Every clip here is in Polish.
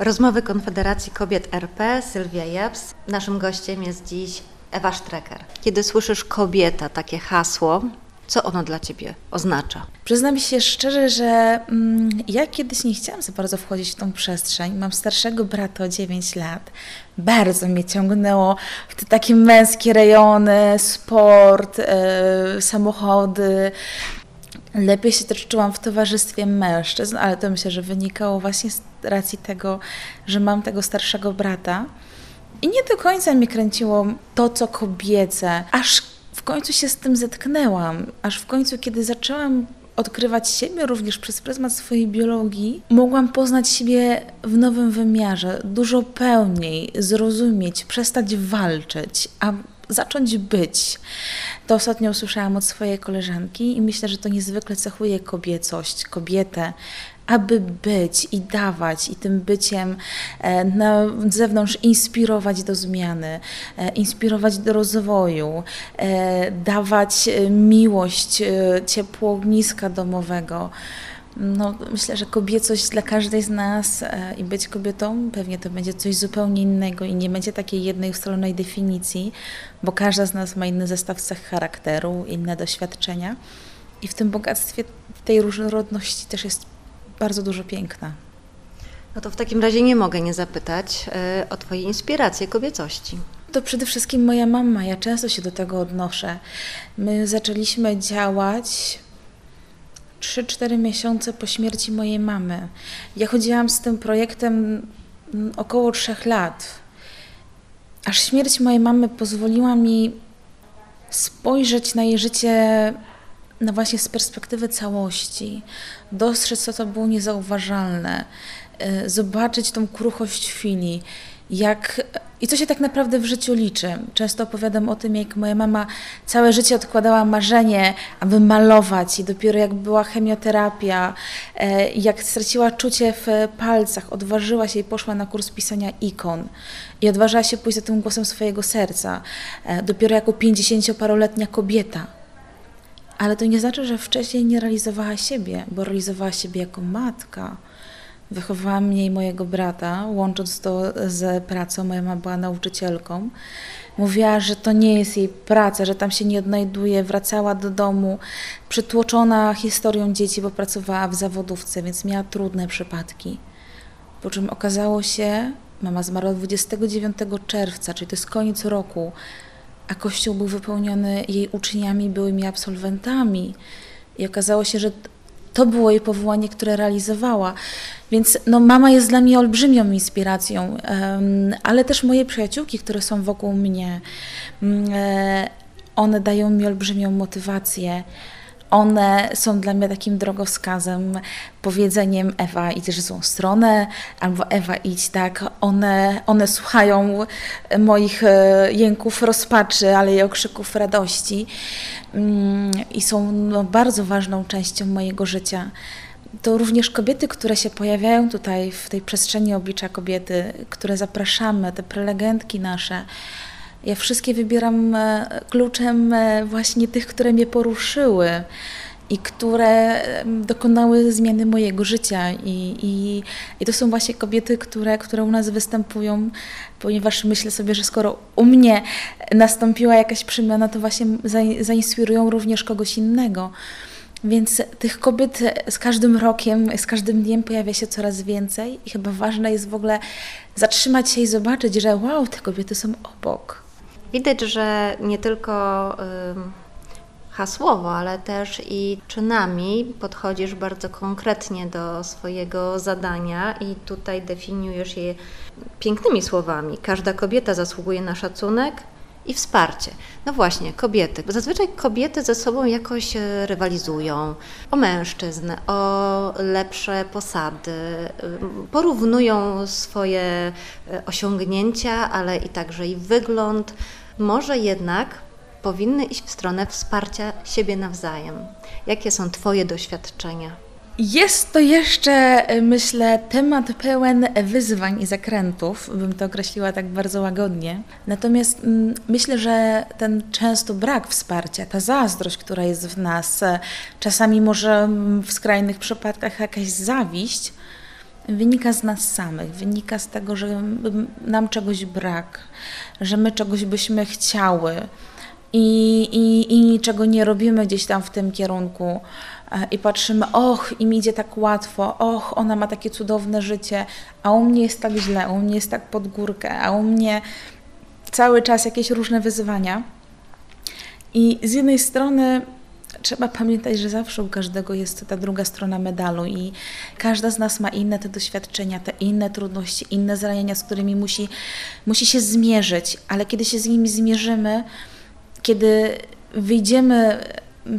Rozmowy Konfederacji Kobiet RP, Sylwia Jeps. Naszym gościem jest dziś Ewa Strecker. Kiedy słyszysz kobieta, takie hasło, co ono dla Ciebie oznacza? Przyznam się szczerze, że mm, ja kiedyś nie chciałam za bardzo wchodzić w tą przestrzeń. Mam starszego brata o 9 lat. Bardzo mnie ciągnęło w te takie męskie rejony, sport, yy, samochody. Lepiej się też czułam w towarzystwie mężczyzn, ale to myślę, że wynikało właśnie z racji tego, że mam tego starszego brata. I nie do końca mnie kręciło to, co kobiece, aż w końcu się z tym zetknęłam, aż w końcu, kiedy zaczęłam odkrywać siebie również przez pryzmat swojej biologii, mogłam poznać siebie w nowym wymiarze, dużo pełniej, zrozumieć, przestać walczyć, a zacząć być. To ostatnio usłyszałam od swojej koleżanki i myślę, że to niezwykle cechuje kobiecość, kobietę, aby być i dawać, i tym byciem e, na zewnątrz inspirować do zmiany, e, inspirować do rozwoju, e, dawać miłość, ciepło ogniska domowego. No, myślę, że kobiecość dla każdej z nas i być kobietą pewnie to będzie coś zupełnie innego i nie będzie takiej jednej ustalonej definicji, bo każda z nas ma inny zestaw cech charakteru, inne doświadczenia. I w tym bogactwie tej różnorodności też jest bardzo dużo piękna. No to w takim razie nie mogę nie zapytać y, o Twoje inspiracje kobiecości. To przede wszystkim moja mama, ja często się do tego odnoszę. My zaczęliśmy działać 3-4 miesiące po śmierci mojej mamy. Ja chodziłam z tym projektem mm, około 3 lat. Aż śmierć mojej mamy pozwoliła mi spojrzeć na jej życie no właśnie z perspektywy całości, dostrzec, co to było niezauważalne, y, zobaczyć tą kruchość chwili, jak i co się tak naprawdę w życiu liczy. Często opowiadam o tym, jak moja mama całe życie odkładała marzenie, aby malować, i dopiero jak była chemioterapia, e, jak straciła czucie w palcach, odważyła się i poszła na kurs pisania ikon. I odważyła się pójść za tym głosem swojego serca. E, dopiero jako 50-paroletnia kobieta ale to nie znaczy, że wcześniej nie realizowała siebie, bo realizowała siebie jako matka. Wychowała mnie i mojego brata, łącząc to z pracą. Moja mama była nauczycielką. Mówiła, że to nie jest jej praca, że tam się nie odnajduje. Wracała do domu przytłoczona historią dzieci, bo pracowała w zawodówce, więc miała trudne przypadki. Po czym okazało się, mama zmarła 29 czerwca, czyli to jest koniec roku, a kościół był wypełniony jej uczniami, byłymi absolwentami. I okazało się, że to było jej powołanie, które realizowała. Więc no, mama jest dla mnie olbrzymią inspiracją, ale też moje przyjaciółki, które są wokół mnie, um, one dają mi olbrzymią motywację one są dla mnie takim drogowskazem, powiedzeniem Ewa idziesz w złą stronę, albo Ewa idź tak. One, one słuchają moich e, jęków rozpaczy, ale i okrzyków radości. Mm, i są no, bardzo ważną częścią mojego życia. To również kobiety, które się pojawiają tutaj w tej przestrzeni oblicza kobiety, które zapraszamy, te prelegentki nasze, ja wszystkie wybieram e, kluczem e, właśnie tych, które mnie poruszyły i które dokonały zmiany mojego życia. I, i, i to są właśnie kobiety, które, które u nas występują, ponieważ myślę sobie, że skoro u mnie nastąpiła jakaś przemiana, to właśnie zainspirują również kogoś innego. Więc tych kobiet z każdym rokiem, z każdym dniem pojawia się coraz więcej i chyba ważne jest w ogóle zatrzymać się i zobaczyć, że wow, te kobiety są obok. Widać, że nie tylko hasłowo, ale też i czynami podchodzisz bardzo konkretnie do swojego zadania i tutaj definiujesz je pięknymi słowami. Każda kobieta zasługuje na szacunek i wsparcie. No właśnie, kobiety. Zazwyczaj kobiety ze sobą jakoś e, rywalizują o mężczyzn, o lepsze posady, porównują swoje e, osiągnięcia, ale i także i wygląd może jednak powinny iść w stronę wsparcia siebie nawzajem. Jakie są Twoje doświadczenia? Jest to jeszcze, myślę, temat pełen wyzwań i zakrętów, bym to określiła tak bardzo łagodnie. Natomiast mm, myślę, że ten często brak wsparcia, ta zazdrość, która jest w nas, czasami może w skrajnych przypadkach jakaś zawiść, wynika z nas samych, wynika z tego, że nam czegoś brak, że my czegoś byśmy chciały i, i, i niczego nie robimy gdzieś tam w tym kierunku. E, I patrzymy, och, im idzie tak łatwo, och, ona ma takie cudowne życie, a u mnie jest tak źle, u mnie jest tak pod górkę, a u mnie cały czas jakieś różne wyzwania. I z jednej strony trzeba pamiętać, że zawsze u każdego jest ta druga strona medalu i każda z nas ma inne te doświadczenia, te inne trudności, inne zranienia, z którymi musi, musi się zmierzyć, ale kiedy się z nimi zmierzymy, kiedy wyjdziemy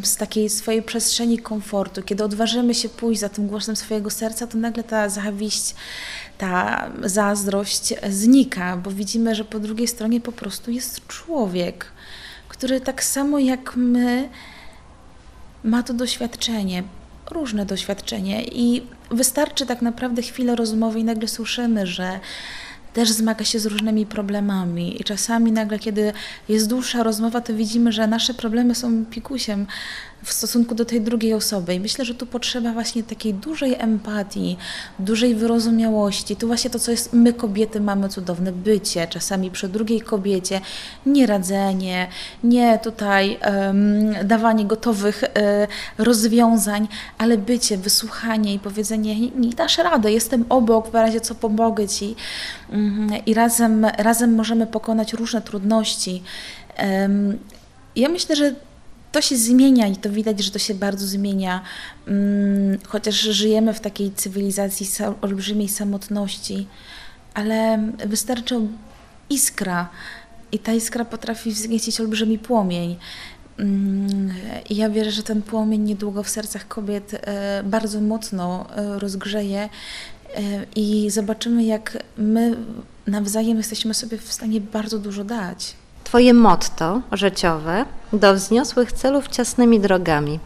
z takiej swojej przestrzeni komfortu, kiedy odważymy się pójść za tym głosem swojego serca, to nagle ta zawiść, ta zazdrość znika, bo widzimy, że po drugiej stronie po prostu jest człowiek, który tak samo jak my ma to doświadczenie, różne doświadczenie i wystarczy tak naprawdę chwilę rozmowy i nagle słyszymy, że też zmaga się z różnymi problemami. I czasami nagle, kiedy jest dłuższa rozmowa, to widzimy, że nasze problemy są pikusiem w stosunku do tej drugiej osoby. I myślę, że tu potrzeba właśnie takiej dużej empatii, dużej wyrozumiałości. Tu właśnie to, co jest, my kobiety mamy cudowne bycie, czasami przy drugiej kobiecie, nie radzenie, nie tutaj um, dawanie gotowych um, rozwiązań, ale bycie, wysłuchanie i powiedzenie, nie, dasz radę, jestem obok, w razie co pomogę Ci. Um, I razem, razem możemy pokonać różne trudności. Ja myślę, że to się zmienia i to widać, że to się bardzo zmienia, mm, chociaż żyjemy w takiej cywilizacji olbrzymiej samotności, ale wystarczy iskra i ta iskra potrafi wzniecić olbrzymi płomień. Mm, I ja wierzę, że ten płomień niedługo w sercach kobiet e, bardzo mocno e, rozgrzeje e, i zobaczymy, jak my nawzajem jesteśmy sobie w stanie bardzo dużo dać. Twoje motto życiowe do wzniosłych celów ciasnymi drogami.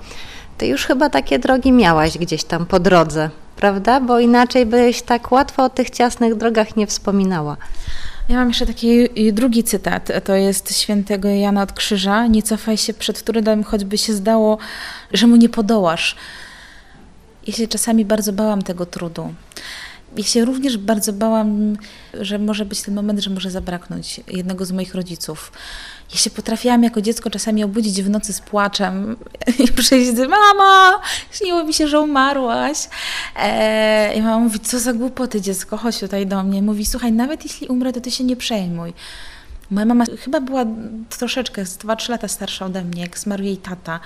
Ty już chyba takie drogi miałaś gdzieś tam po drodze, prawda? Bo inaczej byś tak łatwo o tych ciasnych drogach nie wspominała. Ja mam jeszcze taki drugi cytat, to jest świętego Jana od Krzyża. Nie cofaj się przed trudem, choćby się zdało, że mu nie podołasz. Ja się czasami bardzo bałam tego trudu. Ja się również bardzo bałam, że może być ten moment, że może zabraknąć jednego z moich rodziców. Ja się potrafiłam jako dziecko czasami obudzić w nocy z płaczem i przyjść z mama, śniło mi się, że umarłaś. Eee, I mama mówi, co za głupoty dziecko, chodź tutaj do mnie. Mówi, słuchaj, nawet jeśli umrę, to ty się nie przejmuj. Moja mama chyba była troszeczkę, 2-3 lata starsza ode mnie, jak zmarł jej tata,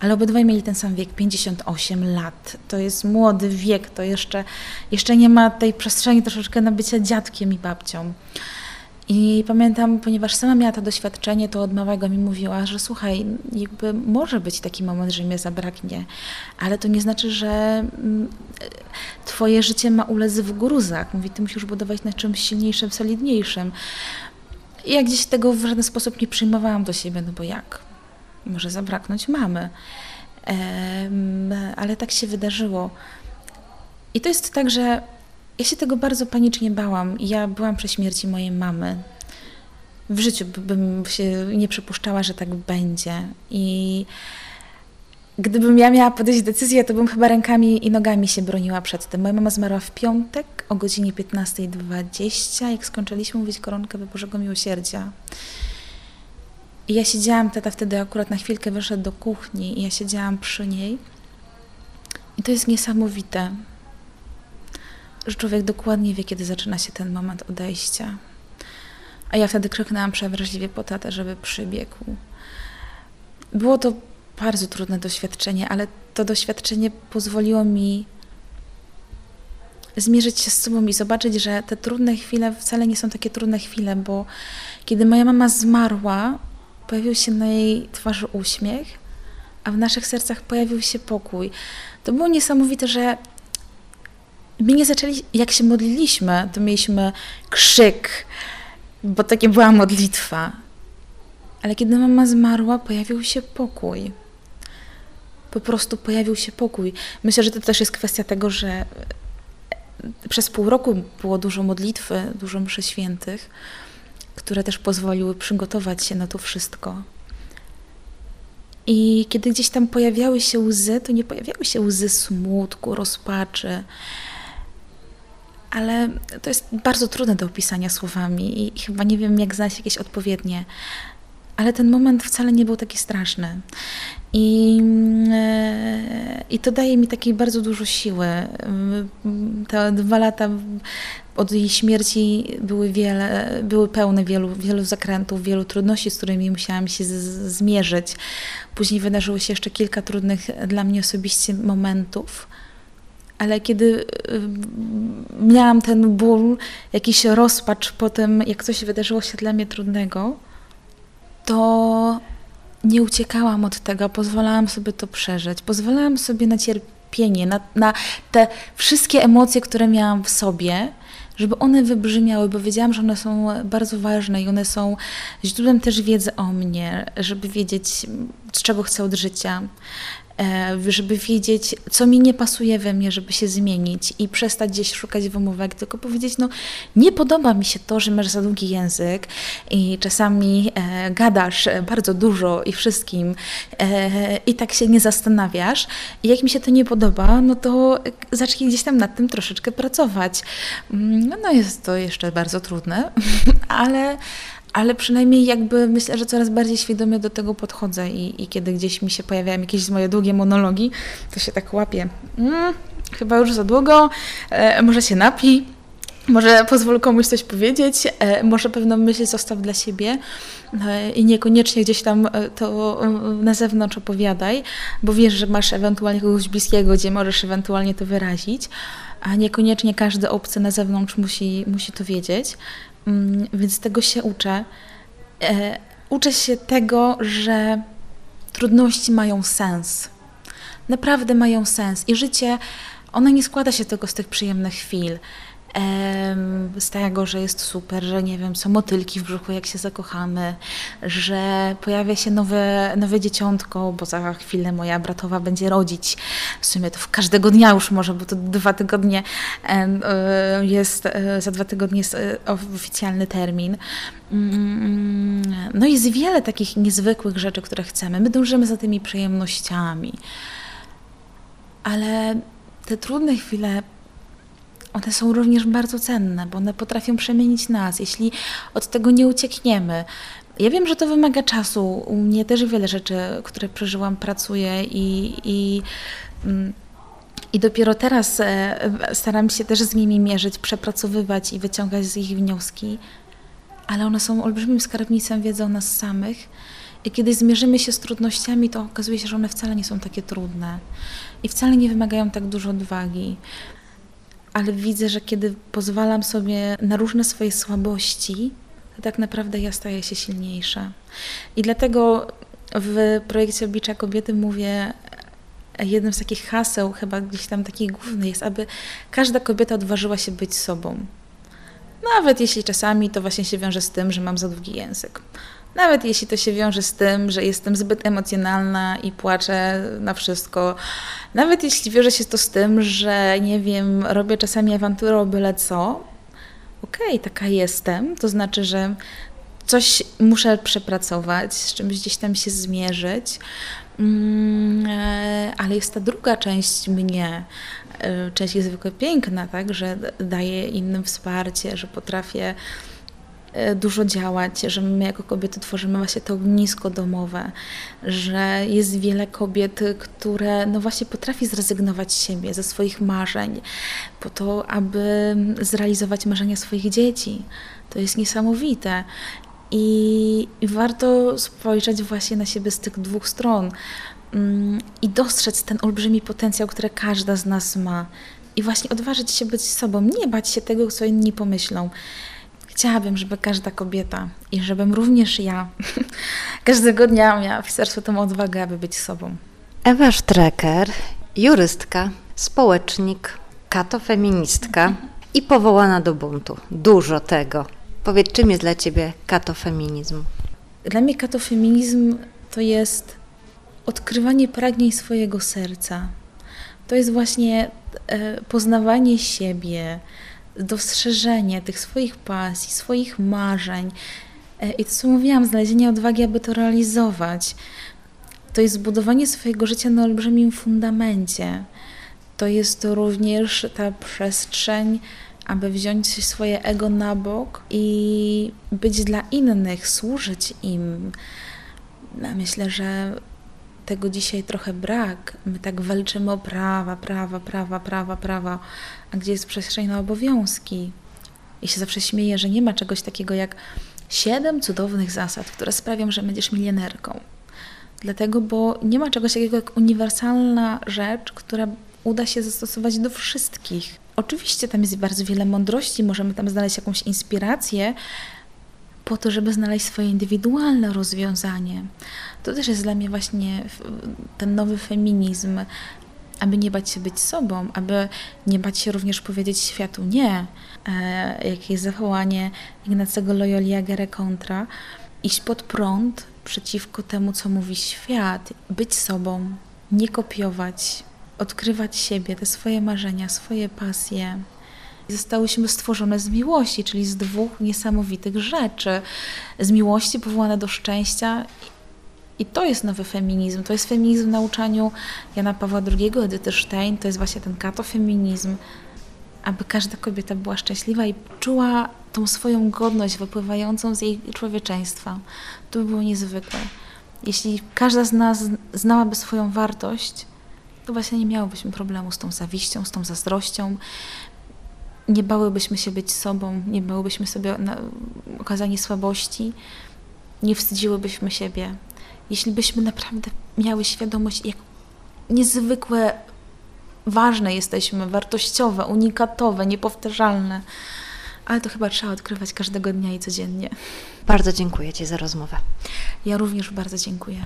ale obydwaj mieli ten sam wiek, 58 lat. To jest młody wiek, to jeszcze, jeszcze nie ma tej przestrzeni troszeczkę na bycie dziadkiem i babcią. I pamiętam, ponieważ sama miała to doświadczenie, to od małego mi mówiła, że słuchaj, jakby może być taki moment, że mnie zabraknie, ale to nie znaczy, że mm, twoje życie ma ulec w gruzach. Mówi, ty musisz budować na czymś silniejszym, solidniejszym. Ja gdzieś tego w żaden sposób nie przyjmowałam do siebie, no bo jak? Może zabraknąć mamy. ale tak się wydarzyło. I to jest tak, że ja się tego bardzo panicznie bałam. Ja byłam przy śmierci mojej mamy. W życiu bym się nie przypuszczała, że tak będzie. I Gdybym ja miała podjąć decyzję, to bym chyba rękami i nogami się broniła przed tym. Moja mama zmarła w piątek o godzinie 15.20, jak skończyliśmy mówić koronkę Bożego Miłosierdzia. I ja siedziałam, tata wtedy akurat na chwilkę wyszedł do kuchni i ja siedziałam przy niej. I to jest niesamowite, że człowiek dokładnie wie, kiedy zaczyna się ten moment odejścia. A ja wtedy krzyknęłam przewrażliwie po tatę, żeby przybiegł. Było to bardzo trudne doświadczenie, ale to doświadczenie pozwoliło mi zmierzyć się z sobą i zobaczyć, że te trudne chwile wcale nie są takie trudne chwile, bo kiedy moja mama zmarła, pojawił się na jej twarzy uśmiech, a w naszych sercach pojawił się pokój. To było niesamowite, że my nie zaczęli, jak się modliliśmy, to mieliśmy krzyk, bo takie była modlitwa. Ale kiedy mama zmarła, pojawił się pokój po prostu pojawił się pokój. Myślę, że to też jest kwestia tego, że przez pół roku było dużo modlitwy, dużo mszy świętych, które też pozwoliły przygotować się na to wszystko. I kiedy gdzieś tam pojawiały się łzy, to nie pojawiały się łzy smutku, rozpaczy. ale to jest bardzo trudne do opisania słowami i chyba nie wiem, jak znaleźć jakieś odpowiednie. Ale ten moment wcale nie był taki straszny. I, e, I to daje mi takiej bardzo dużo siły. Te dwa lata od jej śmierci były, wiele, były pełne wielu, wielu zakrętów, wielu trudności, z którymi musiałam się z, zmierzyć. Później wydarzyło się jeszcze kilka trudnych dla mnie osobiście momentów. Ale kiedy y, miałam ten ból, jakiś rozpacz po tym, jak coś wydarzyło się dla mnie trudnego, to nie uciekałam od tego, pozwalałam sobie to przeżyć, pozwalałam sobie na cierpienie, na, na te wszystkie emocje, które miałam w sobie, żeby one wybrzmiały, bo wiedziałam, że one są bardzo ważne i one są źródłem też wiedzy o mnie, żeby wiedzieć, z czego chcę od życia, żeby wiedzieć, co mi nie pasuje we mnie, żeby się zmienić i przestać gdzieś szukać wymówek, tylko powiedzieć, no nie podoba mi się to, że masz za długi język i czasami e, gadasz bardzo dużo i wszystkim e, i tak się nie zastanawiasz. I jak mi się to nie podoba, no to zacznij gdzieś tam nad tym troszeczkę pracować. Mm, no jest to jeszcze bardzo trudne, ale ale przynajmniej jakby myślę, że coraz bardziej świadomie do tego podchodzę i, i kiedy gdzieś mi się pojawiają jakieś moje długie monologi, to się tak łapię. Mm, chyba już za długo, e, może się napij, może pozwól komuś coś powiedzieć, e, może pewną myśl zostaw dla siebie e, i niekoniecznie gdzieś tam e, to e, na zewnątrz opowiadaj, bo wiesz, że masz ewentualnie kogoś bliskiego, gdzie możesz ewentualnie to wyrazić, a niekoniecznie każdy obcy na zewnątrz musi, musi to wiedzieć. Mm, więc tego się uczę. E, uczę się tego, że trudności mają sens. Naprawdę mają sens. I życie, ono nie składa się tylko z tych przyjemnych chwil z tego, że jest super, że nie wiem, są motylki w brzuchu, jak się zakochamy, że pojawia się nowe, nowe dzieciątko, bo za chwilę moja bratowa będzie rodzić. W sumie to w każdego dnia już może, bo to dwa tygodnie e, jest, e, za dwa tygodnie jest e, oficjalny termin. Mm, no jest wiele takich niezwykłych rzeczy, które chcemy. My dążymy za tymi przyjemnościami. Ale te trudne chwile one są również bardzo cenne, bo one potrafią przemienić nas, jeśli od tego nie uciekniemy. Ja wiem, że to wymaga czasu. U mnie też wiele rzeczy, które przeżyłam, pracuje i, i, mm, i dopiero teraz e, staram się też z nimi mierzyć, przepracowywać i wyciągać z ich wnioski, ale one są olbrzymim skarbnicem wiedzy o nas samych. I kiedy zmierzymy się z trudnościami, to okazuje się, że one wcale nie są takie trudne i wcale nie wymagają tak dużo odwagi ale widzę, że kiedy pozwalam sobie na różne swoje słabości, to tak naprawdę ja staję się silniejsza. I dlatego w projekcie Oblicza Kobiety mówię, jednym z takich haseł, chyba gdzieś tam takich głównych jest, aby każda kobieta odważyła się być sobą. Nawet jeśli czasami to właśnie się wiąże z tym, że mam za długi język. Nawet jeśli to się wiąże z tym, że jestem zbyt emocjonalna i płaczę na wszystko. Nawet jeśli wiąże się to z tym, że nie wiem, robię czasami awanturę o byle co. Okej, okay, taka jestem. To znaczy, że coś muszę przepracować, z czymś gdzieś tam się zmierzyć. Mm, e, ale jest ta druga część mnie, e, część niezwykle piękna, tak, że daję innym wsparcie, że potrafię dużo działać, że my jako kobiety tworzymy właśnie to ognisko domowe, że jest wiele kobiet, które no właśnie potrafi zrezygnować z siebie, ze swoich marzeń, po to, aby zrealizować marzenia swoich dzieci. To jest niesamowite. I, I, warto spojrzeć właśnie na siebie z tych dwóch stron mm, i dostrzec ten olbrzymi potencjał, który każda z nas ma. I właśnie odważyć się być sobą, nie bać się tego, co inni pomyślą. Chciałabym, żeby każda kobieta i żebym również ja każdego dnia miała w sercu tą odwagę, aby być sobą. Ewa Strecker, jurystka, społecznik, katofeministka i powołana do buntu. Dużo tego. Powiedz, czym jest dla Ciebie katofeminizm? Dla mnie katofeminizm to jest odkrywanie pragnień swojego serca. To jest właśnie e, poznawanie siebie, dostrzeżenie tych swoich pasji, swoich marzeń e, i to, co mówiłam, znalezienie odwagi, aby to realizować. To jest zbudowanie swojego życia na olbrzymim fundamencie. To jest również ta przestrzeń, aby wziąć swoje ego na bok i być dla innych, służyć im. Myślę, że tego dzisiaj trochę brak. My tak walczymy o prawa, prawa, prawa, prawa, prawa, a gdzie jest przestrzeń na obowiązki? I się zawsze śmieję, że nie ma czegoś takiego jak siedem cudownych zasad, które sprawią, że będziesz milionerką. Dlatego, bo nie ma czegoś takiego jak uniwersalna rzecz, która uda się zastosować do wszystkich. Oczywiście tam jest bardzo wiele mądrości, możemy tam znaleźć jakąś inspirację po to, żeby znaleźć swoje indywidualne rozwiązanie. To też jest dla mnie właśnie ten nowy feminizm, aby nie bać się być sobą, aby nie bać się również powiedzieć światu nie, e, jakie jest zawołanie Ignacego Loyoli Agere Contra, iść pod prąd przeciwko temu, co mówi świat, być sobą, nie kopiować, odkrywać siebie, te swoje marzenia, swoje pasje. Zostałyśmy stworzone z miłości, czyli z dwóch niesamowitych rzeczy. Z miłości powołane do szczęścia i to jest nowy feminizm. To jest feminizm w nauczaniu Jana Pawła II, Edyty Stein. To jest właśnie ten katofeminizm, aby każda kobieta była szczęśliwa i czuła tą swoją godność wypływającą z jej człowieczeństwa. To by było niezwykłe. Jeśli każda z nas znałaby swoją wartość, to właśnie nie miałobyśmy problemu z tą zawiścią, z tą zazdrością. Nie bałybyśmy się być sobą, nie bałybyśmy sobie na okazanie słabości, nie wstydziłybyśmy siebie. Jeśli byśmy naprawdę miały świadomość, jak niezwykłe, ważne jesteśmy, wartościowe, unikatowe, niepowtarzalne, ale to chyba trzeba odkrywać każdego dnia i codziennie. Bardzo dziękuję Ci za rozmowę. Ja również bardzo dziękuję.